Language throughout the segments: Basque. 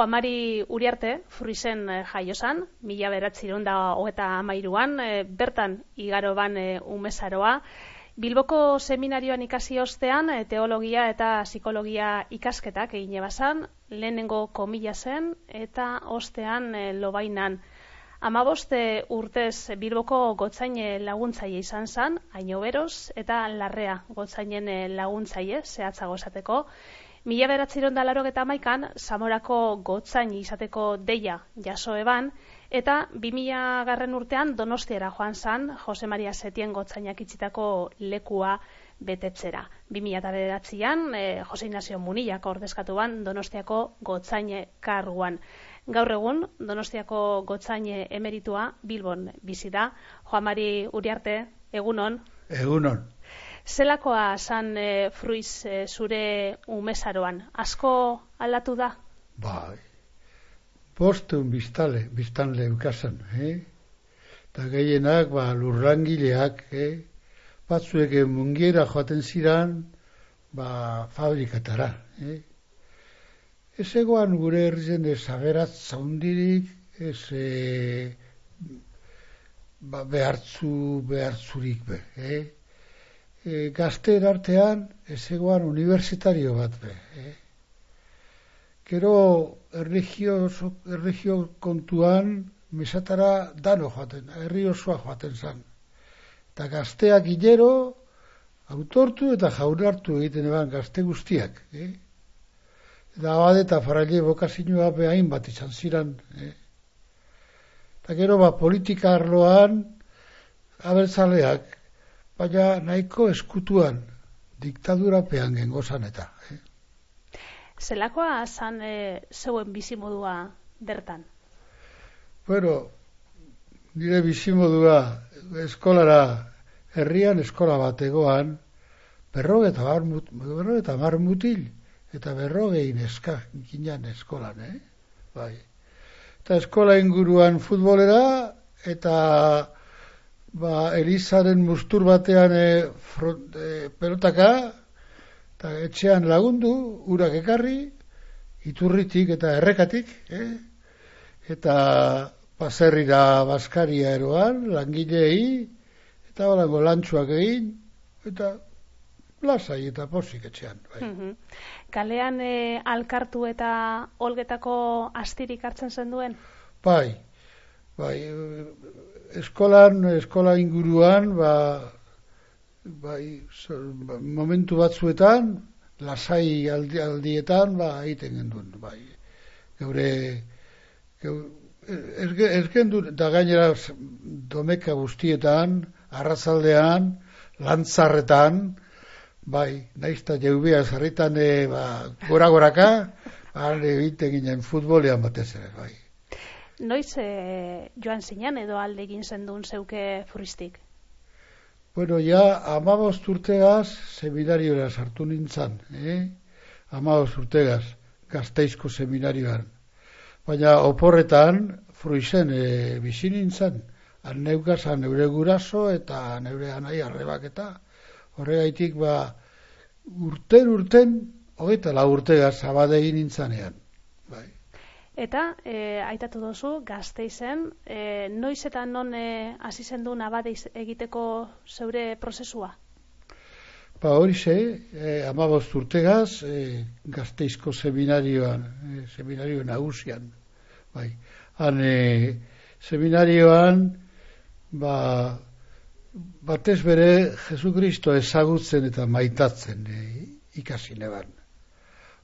Juan Mari Uriarte, fruizen eh, jaiosan, mila beratziron da hogeta amairuan, eh, bertan igaro ban eh, umezaroa. Bilboko seminarioan ikasi ostean, teologia eta psikologia ikasketak egin ebazan, lehenengo komila zen, eta ostean lobainan. Amaboste urtez Bilboko gotzaine laguntzaile izan zan, haino beroz, eta larrea gotzainen laguntzaile, zehatzago esateko. Mila beratziron da laro maikan, Zamorako gotzain izateko deia jaso eban, eta 2000 garren urtean donostiera joan zan, Jose Maria Setien gotzainak itzitako lekua betetzera. 2000 eta beratzean, eh, Jose Inazio Muniak ordezkatu ban donostiako gotzaine karguan. Gaur egun, Donostiako gotzaine emeritua Bilbon bizi da. Joan Mari Uriarte, egunon. Egunon. Zelakoa san e, fruiz e, zure umezaroan? Asko aldatu da? Bai. Bostun biztale, biztanle ukasen, eh? Ta gehienak, ba, lurrangileak, eh? Batzuek mungiera joaten ziran, ba, fabrikatara, eh? Ez egoan gure herrizen ez aberat zaundirik, ez e, ba, behartzu, behartzurik be. Eh? E, gazte erartean ez egoan universitario bat be. Eh? Gero erregio, kontuan mesatara dano joaten, herri osoa joaten zan. Eta gazteak hilero, autortu eta jaunartu egiten eban gazte guztiak. Eh? eta abade eta faraile bokazioa behain bat izan ziren. Eh? Eta gero ba, politika arloan abertzaleak, baina nahiko eskutuan diktadura pean gengozan eta. Eh? Zelakoa zan e, zeuen bizimodua bertan? Bueno, nire bizimodua eskolara, herrian eskola bategoan, berro eta mar mutil, eta berrogei neska ginean eskolan, eh? Bai. Eta eskola inguruan futbolera, eta ba, Elizaren mustur batean e, front, e, pelotaka, eta etxean lagundu, urak ekarri, iturritik eta errekatik, eh? eta baserrira baskaria eroan, langilei, eta balango lantzuak egin, eta lasai eta posik etxean. Bai. Mhm. Kalean e, alkartu eta olgetako astirik hartzen zen duen? Bai, bai, eskolan, eskola inguruan, ba, bai, ba, momentu batzuetan, lasai aldi, aldietan, ba, egiten genduen, bai. Geure, geure, ez gendu, da gainera domeka guztietan, arrazaldean, lantzarretan, Bai, naizta jeubia zarritan e, ba, gora goraka, han egite ginen futbolean batez ere, bai. Noiz e, joan zinan edo alde egin zendun zeuke furistik? Bueno, ja, amabost urtegaz, seminariora sartu nintzen, eh? Amabost urtegaz, gazteizko seminarioan. Baina oporretan, fruizen, e, bizi nintzen, han neukazan neure guraso eta neure anai arrebak eta, horregaitik ba urten urten hogeita la urtega zabade egin nintzanean. Eta, e, aitatu dozu, gazte izen, e, noiz eta non e, hasi zen du nabade egiteko zeure prozesua? Ba, hori ze, e, amabost urtegaz, e, gazteizko seminarioan, e, seminario nagusian. Bai. Han, e, seminarioan, ba, batez bere Jesu Kristo ezagutzen eta maitatzen e, ikasi neban.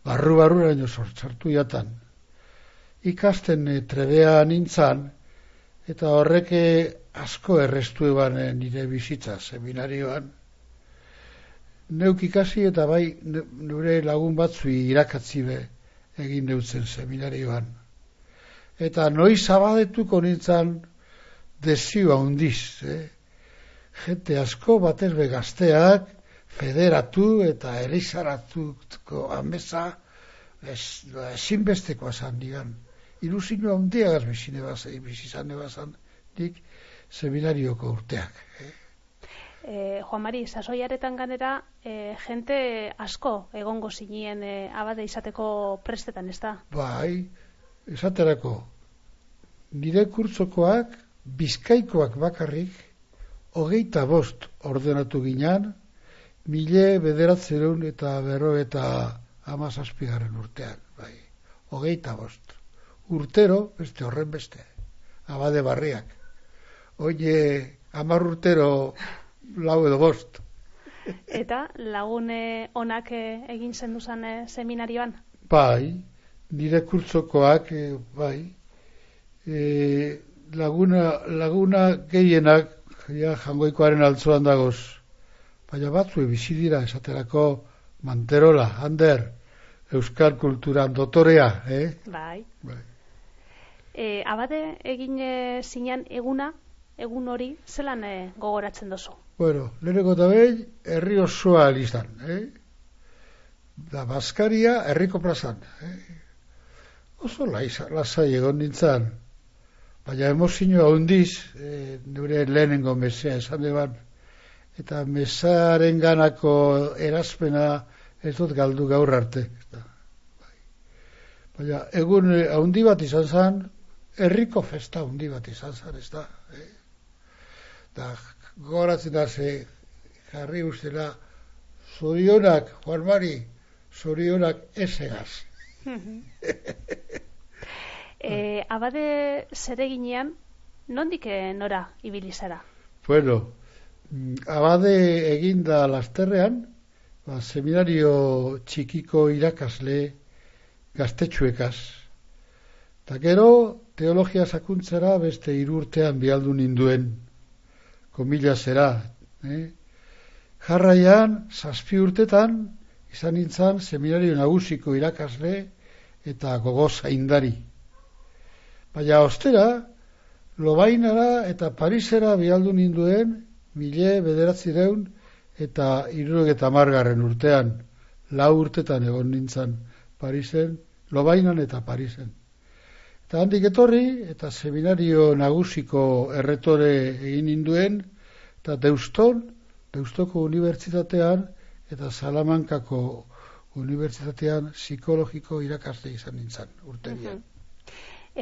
Barru barru eraino sortzartu jatan. Ikasten e, trebea nintzan, eta horreke asko errestu eban e, nire bizitza seminarioan. Neuk ikasi eta bai nure lagun batzu irakatzi be egin neutzen seminarioan. Eta noiz abadetuko nintzan desioa hundiz, eh? jente asko batez begazteak federatu eta erizaratuko amesa ezinbesteko esan digan. Ilusino handiagaz bizine bazai, bizizane bazan dik seminarioko urteak. Eh? Eh, Juan Mari, sasoiaretan ganera, eh, jente asko egongo zinien eh, abade izateko prestetan, ez da? Bai, esaterako, nire kurtzokoak, bizkaikoak bakarrik, hogeita bost ordenatu ginean, mile bederatzeron eta berro eta amazazpigaren urtean, bai, hogeita bost. Urtero, beste horren beste, abade barriak. Oie, amar urtero, lau edo bost. Eta lagune onak eh, egin zenduzan e, seminarioan? Bai, nire kurtzokoak, e, bai, e, laguna, laguna gehienak, ja, jangoikoaren altzuan dagoz, baina batzu bizi dira esaterako manterola, hander, euskal kulturan dotorea, eh? Bai. bai. E, abade egin e, zinean eguna, egun hori, zelan e, gogoratzen dozu? Bueno, leheneko eta behin, herri osoa alizan, eh? Da, Baskaria, herriko plazan, eh? Oso lasai egon nintzen, baina emozioa hondiz, eh, nire lehenengo mesea esan deban, eta mesaren ganako erazpena ez dut galdu gaur arte. Bai. Baina egun handi bat izan zen, herriko festa handi bat izan zen, ez da. Eh? Da, goratzen da ze jarri ustela zorionak, Juan Mari, zorionak esegaz. e, abade zereginean, nondik eh, nora ibilizara? Bueno, abade eginda lasterrean, ba, seminario txikiko irakasle gaztetxuekaz. Eta gero, teologia sakuntzera beste irurtean bialdu ninduen komila zera. Eh? Jarraian, zazpi urtetan, izan nintzen seminario nagusiko irakasle eta gogoza indari. Baina ostera, lobainara eta parisera bialdu ninduen, mile bederatzi deun eta irurok eta margarren urtean, lau urtetan egon nintzen Parisen, lobainan eta Parisen. Eta handik etorri, eta seminario nagusiko erretore egin induen, eta deuston, deustoko unibertsitatean, eta salamankako unibertsitatean psikologiko irakasle izan nintzen, urterian.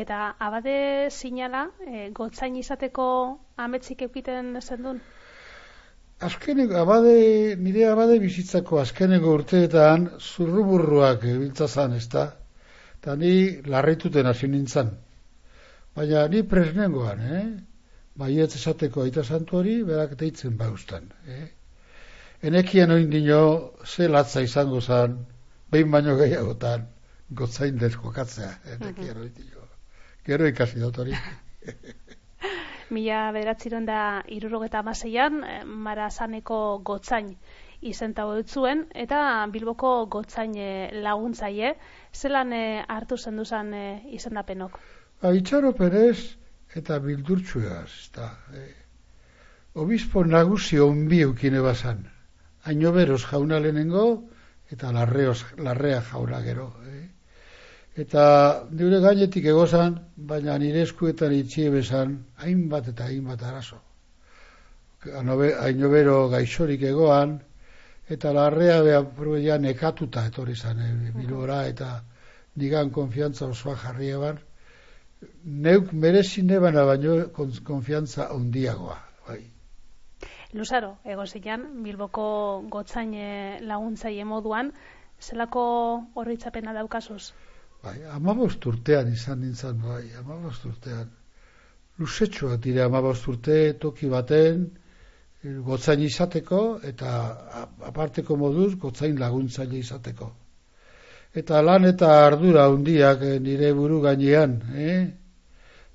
Eta abade sinala, e, gotzain izateko ametzik eukiten zendun? Azkeneko, abade, nire abade bizitzako azkeneko urteetan zurruburruak biltzazan, ez da? Eta ni larrituten hasi nintzen. Baina ni presnengoan, eh? Baiet esateko aita santu hori, berak deitzen baustan. Eh? Enekien oin dino, ze latza izango zan, behin baino gehiagotan, gotzain dez jokatzea. Enekien oin dino. Gero ikasi dut hori. Mila beratziron da irurogeta amaseian, eh, marazaneko gotzain izenta zuen eta Bilboko gotzain eh, laguntzaile, zelan e, hartu zenduzan e, izendapenok? Ba, itxaro perez eta bildurtsueaz, eta e, obispo nagusi onbi eukine bazan. Haino beroz jauna lehenengo eta larreoz, larrea jauna gero. E. Eta nire gainetik egozan, baina nire eskuetan itxie bezan, hainbat eta hainbat arazo. Haino bero gaixorik egoan, eta larrea beha nekatuta etorri zan, e, bilora, eta digan konfiantza osoa jarri eban, neuk merezin ebana baino konfiantza ondiagoa. Bai. Luzaro, egozian, Bilboko gotzain laguntzaile moduan, zelako horritzapena daukazuz? Bai, amabost urtean izan nintzen, bai, amabost urtean. Luzetxoak dire amabost urte toki baten, gotzain izateko eta aparteko moduz gotzain laguntzaile izateko. Eta lan eta ardura handiak eh, nire buru gainean, eh?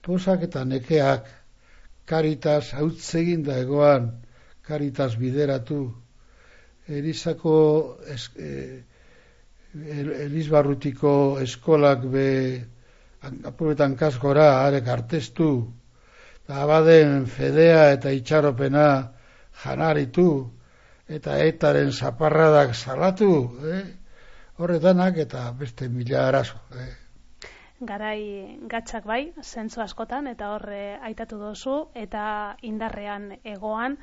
Posak eta nekeak karitas hautzegin da egoan, karitas bideratu, erizako es, eh, elizbarrutiko eskolak be apuretan kaskora arek artestu, eta abaden fedea eta itxaropena janaritu eta etaren zaparradak salatu, eh? horretanak eta beste mila arazo. Eh? Garai gatzak bai, zentzu askotan, eta horre aitatu dozu, eta indarrean egoan,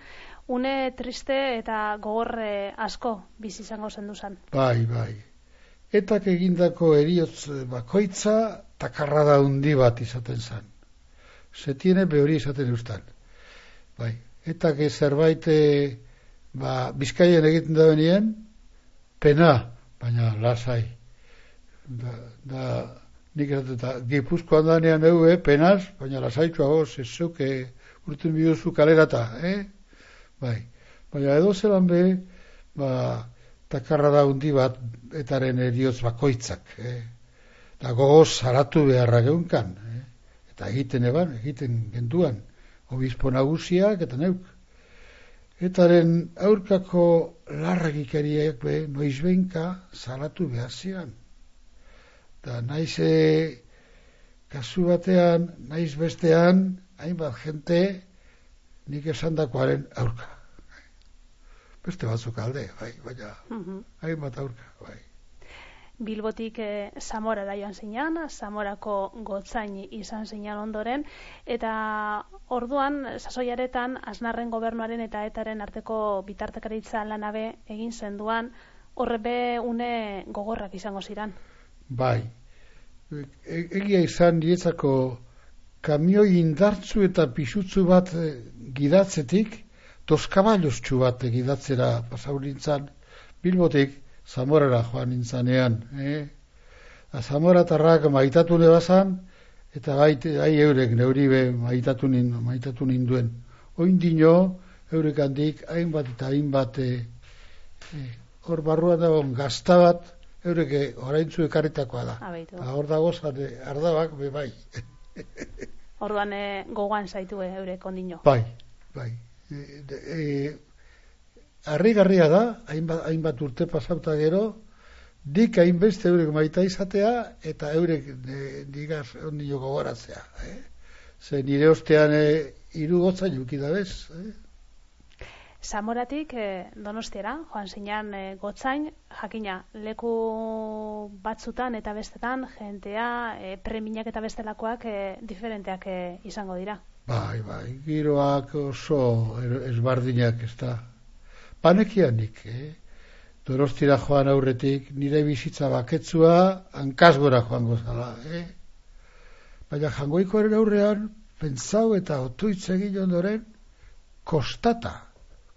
une triste eta gogorre asko bizi izango zen Bai, bai. Etak egindako eriotz bakoitza takarra da hundi bat izaten zan. Se tiene behori izaten eustan. Bai, eta que zerbait eh, ba, bizkaien egiten da benien, pena, baina lasai. Da, da nik eta gipuzkoan danean eue, penaz, baina lasaitxua hoz, ez zuke urten biduzu kalerata, eh? Bai, baina edo zelan be, ba, takarra da hundi bat, etaren erioz bakoitzak, eh? Da gogoz zaratu beharra geunkan, eh? Eta egiten eban, egiten genduan, obispo nagusiak, eta neuk. Etaren aurkako larragikariak be, noiz behinka, zaratu behar zian. Da naiz e, kasu batean, naiz bestean, hainbat jente, nik esan dakoaren aurka. Beste batzuk alde, bai, baina, Mhm. hainbat aurka, bai. Bilbotik e, Zamora da joan zinean, Zamorako gotzain izan zinean ondoren, eta orduan, sasoiaretan, Aznarren gobernuaren eta etaren arteko bitartekaritza lanabe egin zenduan, horrebe une gogorrak izango ziran. Bai. E- egia izan nietzako kamioi indartzu eta pisutzu bat eh, gidatzetik, toskabailoztxu bat gidatzera pasaurintzan, Bilbotik Zamorara joan nintzanean. Eh? A Zamoratarrak maitatu nebazan, eta bai, bai eurek neuri be maitatu, nin, maitatu ninduen. Oin dino, eurek handik, hainbat eta hainbat eh, eh, hor barruan dagoen gazta bat, eurek eh, oraintzu ekarritakoa da. Abeitu. Eta hor dago zare, ardabak, be bai. Orduan e, gogoan zaitu e, eurek ondino. Bai, bai. E, de- e, harrigarria da, hainbat, hainbat urte pasauta gero, dik hainbeste eurek maita izatea, eta eurek e, digaz ondino gogoratzea. Eh? Ze nire ostean e, iru gotza juki da bez. Eh? Zamoratik e, donostiara, joan zinean e, gotzain, jakina, leku batzutan eta bestetan, jentea, e, preminak eta bestelakoak e, diferenteak e, izango dira. Bai, bai, giroak oso er- ezbardinak ez da. Panekianik, eh? Dorostira joan aurretik, nire bizitza baketzua, hankasgora joango zala, eh? Baina jangoikoaren aurrean, pentsau eta otuitz egin ondoren, kostata,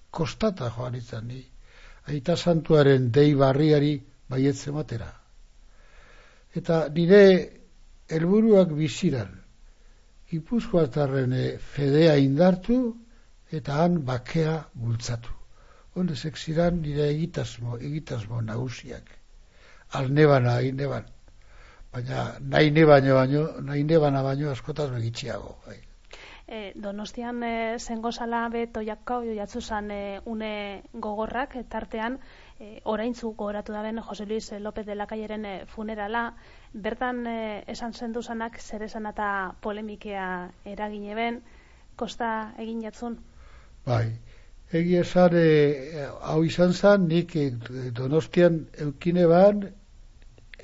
kostata joan izan ni. Aita santuaren dei barriari baietze matera. Eta nire helburuak biziran, Gipuzkoatarren eh, fedea indartu eta han bakea bultzatu. Honezek ziran nire egitasmo, egitasmo nagusiak. Alnebana, hain neban. Baina nahi nebaino baino, nahi nebana baino askotaz begitxiago. Bai. E, donostian e, zengo zala beto jakko jatzu zan e, une gogorrak, e, tartean e, oraintzu gogoratu da ben Jose Luis López de la Cayeren e, funerala, bertan e, esan zendu zanak zer esan eta polemikea eragine ben, kosta egin jatzun. Bai. Egia esan, eh, hau izan zan, nik eh, donostian eukine ban,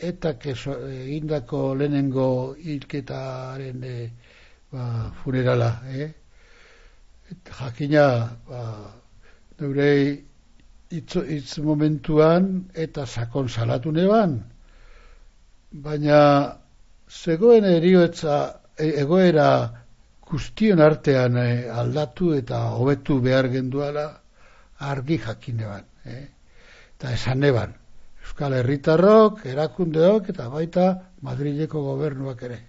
eta keso, egindako lehenengo hilketaren eh, ba, funerala. Eh? Et, jakina, ba, neure hitz, hitz momentuan eta sakon salatu neban, baina zegoen erioetza, e- egoera guztion artean eh, aldatu eta hobetu behar genduala argi jakine ban. Eh? Eta esan neban, Euskal Herritarrok, erakundeok eta baita Madrileko gobernuak ere.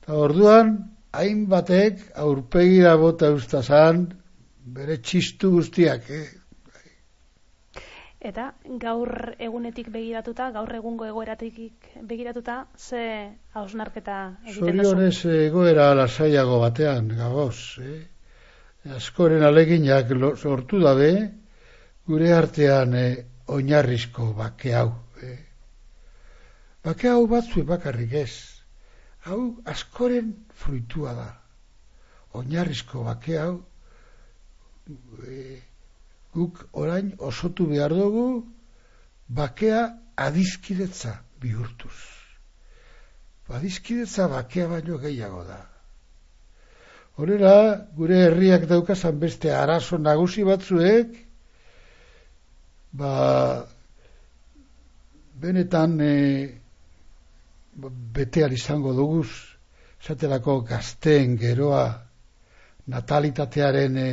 Eta orduan, hainbatek aurpegira bota eustazan bere txistu guztiak. Eh? Eta gaur egunetik begiratuta, gaur egungo egoeratik begiratuta, ze hausnarketa egiten duzu? Zorionez egoera lasaiago batean, gagoz. Eh? Askoren aleginak sortu dabe, gure artean eh, oinarrizko bake hau. Eh? Bake hau batzu bakarrik ez. Hau askoren fruitua da. Oinarrizko bake hau eh, guk orain osotu behar dugu bakea adizkidetza bihurtuz. Adizkidetza bakea baino gehiago da. Horrela, gure herriak daukazan beste arazo nagusi batzuek, ba, benetan e, betean izango duguz, esaterako gazteen geroa, natalitatearen e,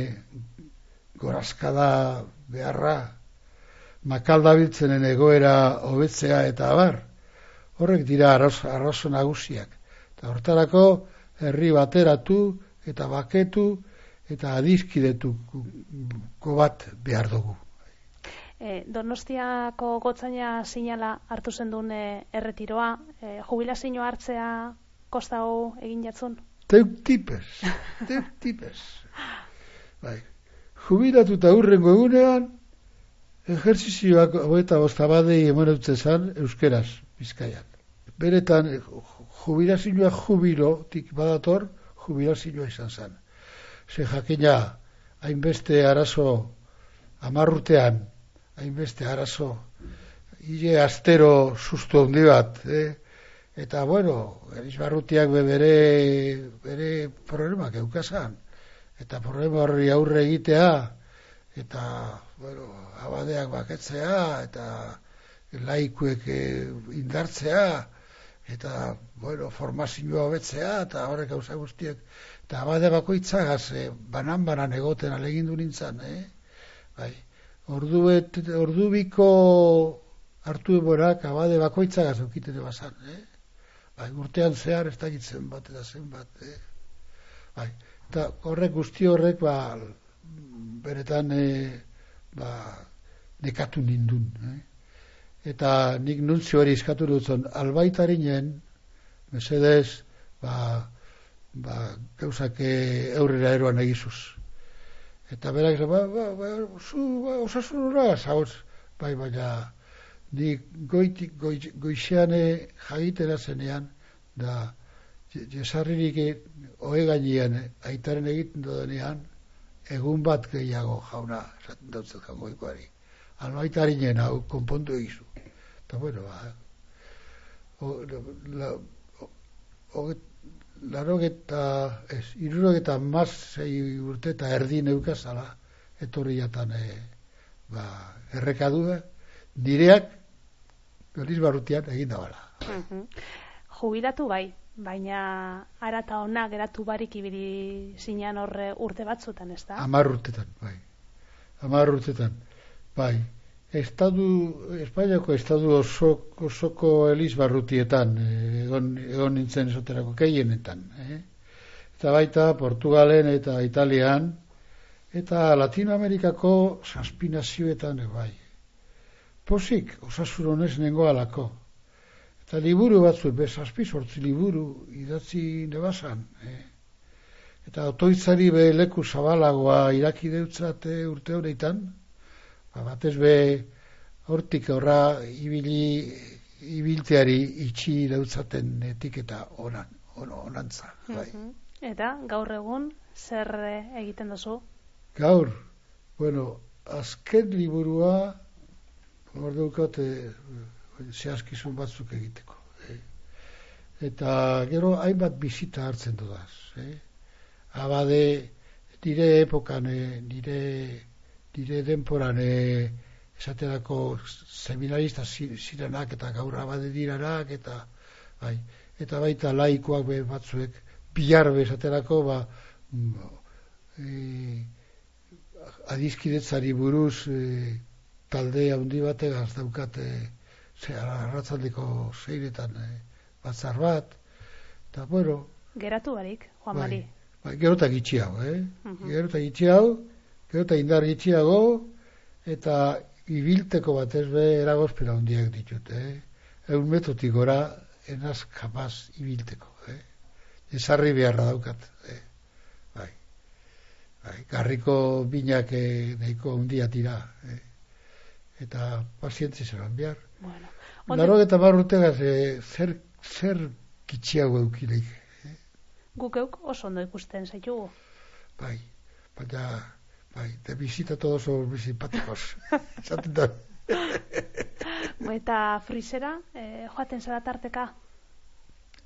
gorazkada beharra, makaldabiltzenen egoera hobetzea eta abar, horrek dira arrazo nagusiak. Eta hortarako herri bateratu eta baketu eta adizkidetuko bat behar dugu. E, donostiako gotzaina sinala hartu zen duen e, erretiroa, e, jubilazio hartzea kostau egin jatzun? Teuk tipez, teuk tipez. Bai, jubilatu eta hurrengo egunean, ejerzizioak eta bostabadei emaneutzen zan euskeraz, bizkaian. Beretan, jubilazioa jubilo, tik badator, jubilazioa izan zen. Ze jakina, hainbeste arazo, amarrutean, hainbeste arazo, hile astero sustu handi bat, eh? eta bueno, eriz barrutiak bere, bere problemak eukazan, eta problema horri aurre egitea, eta, bueno, abadeak baketzea, eta laikuek eh, indartzea, eta, bueno, formazioa hobetzea, eta horrek gauza guztiek, eta abade bakoitzagaz, e, banan-banan egoten alegindu nintzen, eh? Bai, ordu, et, ordu biko hartu eborak abade bakoitzagaz eukiten ebazan, eh? Bai, urtean zehar ez dakitzen bat eta zen bat, eh? Bai, eta horrek guzti horrek, ba, beretan, e, ba, nekatu nindun, eh? eta nik nuntzio hori izkatu dutzen albaitarinen, mesedez, ba, ba, gauzak eurrera eroan egizuz. Eta berak, ba, ba, ba, zu, ba, osasun hura, zauz, bai, baina, nik goitik, goixeane jagitera zenean, da, jesarririk oe gainean, aitaren egiten dudenean, egun bat gehiago jauna, esaten dutzen jangoikoari. Albaitarinen hau konpontu egizu. Eta bueno, ba, o, la, o, laro eta, ez, iruro eta maz zei urte eta erdi neukazala, etorri jatan, e, ba, errekadu, direak, beliz barrutian egin da bala. Jubilatu bai, baina ara eta ona geratu barik ibili zinean horre urte batzutan, ez da? Amar urtetan, bai. Amar urtetan, bai estadu, Espainiako estadu osoko, osoko elizbarrutietan, eh, egon, egon nintzen esoterako keienetan. Eh? Eta baita Portugalen eta Italian, eta Latinoamerikako saspinazioetan bai. Posik, osasur honez nengo alako. Eta liburu batzu, be, zazpi sortzi liburu idatzi nebazan. Eh? Eta otoitzari be leku zabalagoa iraki deutzate urte horretan, ba, batez be hortik horra ibili ibilteari itxi dautzaten etiketa onan, on, onantza. Bai. Mhm. Eta gaur egun zer egiten duzu? Gaur, bueno, azken liburua hor dukat e, zehazkizun batzuk egiteko. Eh? Eta gero hainbat bizita hartzen dudaz. Eh? Abade, dire epokan, eh, dire dire denporan e, esaterako seminarista zirenak eta gaur abade diranak eta bai, eta baita laikoak be batzuek bihar esaterako ba, e, adizkidetzari buruz e, talde handi batek daukate arratzaldeko zeiretan e, batzar bat eta bueno geratu barik Juan bai, Mari bai, gerotak itxiago eh? Uh -huh. gerotak itxiago eta indar gitxiago, eta ibilteko bat ez be eragozpera hundiak ditut, eh? Egun metotik gora, enaz kapaz ibilteko, eh? Ezarri beharra daukat, eh? Bai. Bai, garriko binak eh, nahiko hundia tira, eh? Eta pazientzi zelan behar. Bueno. Laro eta barrutegaz, eh, zer, zer kitxiago eukileik. Eh? Guk euk oso ondo ikusten zaitugu. Bai, baina Bai, de visita todos son muy simpáticos. Eta frisera, eh, joaten zara tarteka?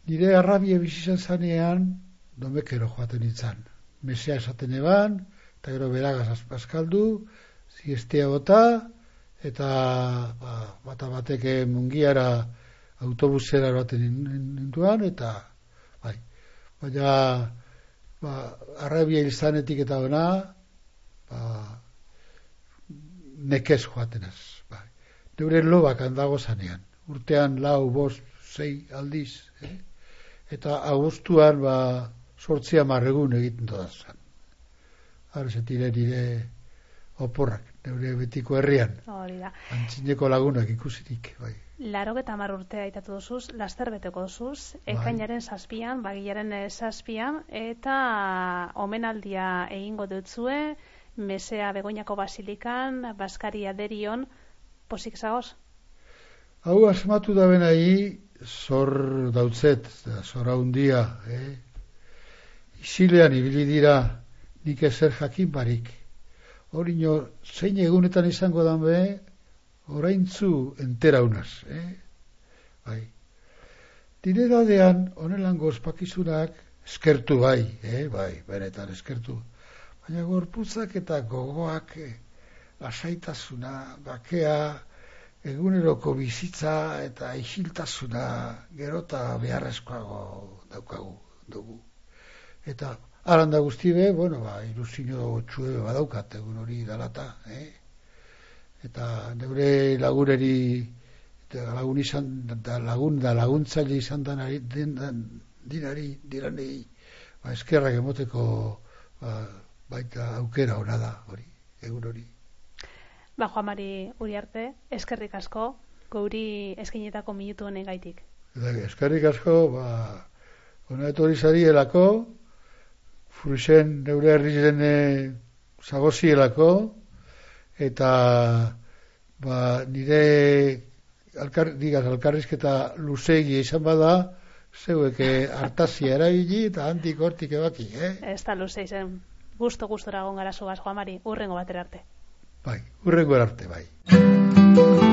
Nire arrabie bizizan zanean, domekero joaten itzan. Mesea esaten eban, eta gero beragaz azpaskaldu, ziestea bota, eta ba, bata bateke mungiara autobusera baten ninduan, eta, bai, baina, ba, arrabia izanetik eta ona, ba, nekez joaten ez, bai. Neure lobak handago zanean, urtean lau, bost, zei aldiz, eh? eta agustuan, ba, sortzia marregun egiten dodazan. Arre, dire nire oporrak, neure betiko herrian. Hori da. Antzineko lagunak ikusirik, bai. Laro eta mar urtea itatu duzuz, laster beteko duzuz, bai. ekainaren zazpian, bagilaren eh, zazpian, eta omenaldia egingo dutzue, mesea begoinako basilikan, baskaria derion, posik zagoz? Hau asmatu da benai, zor dautzet, zor handia, eh? Isilean ibili dira nik ezer jakin barik. Hori nio, zein egunetan izango dan be, oraintzu entera unaz, eh? Bai. Dinedadean, onelango ospakizunak, eskertu bai, eh? Bai, benetan eskertu. Baina gorputzak eta gogoak, eh? lasaitasuna, bakea, eguneroko bizitza eta isiltasuna gerota beharrezkoago daukagu dugu. Eta Aranda guzti bueno, ba, ilusio txue badaukat egun hori dalata, eh? Eta neure lagureri, eta lagun izan, da lagun, da laguntzaile izan da nari, den, dinari, diranei, ba, eskerrak emoteko, ba, baita aukera hona da, hori, egun hori. Ba, Juan Mari Uriarte, eskerrik asko, gauri eskinetako minutu honen gaitik. Eskerrik asko, ba, hona etorri zari elako, frusen neure herri zagozielako, eta ba, nire alkar, digaz, alkarrizketa luzegi izan bada, zeuek hartazia erabili eta handik hortik ebaki, eh? Ez da luze izan, gusto gustora gongara zugaz, Juan Mari, urrengo batera arte. Bai, urrengo arte, bai.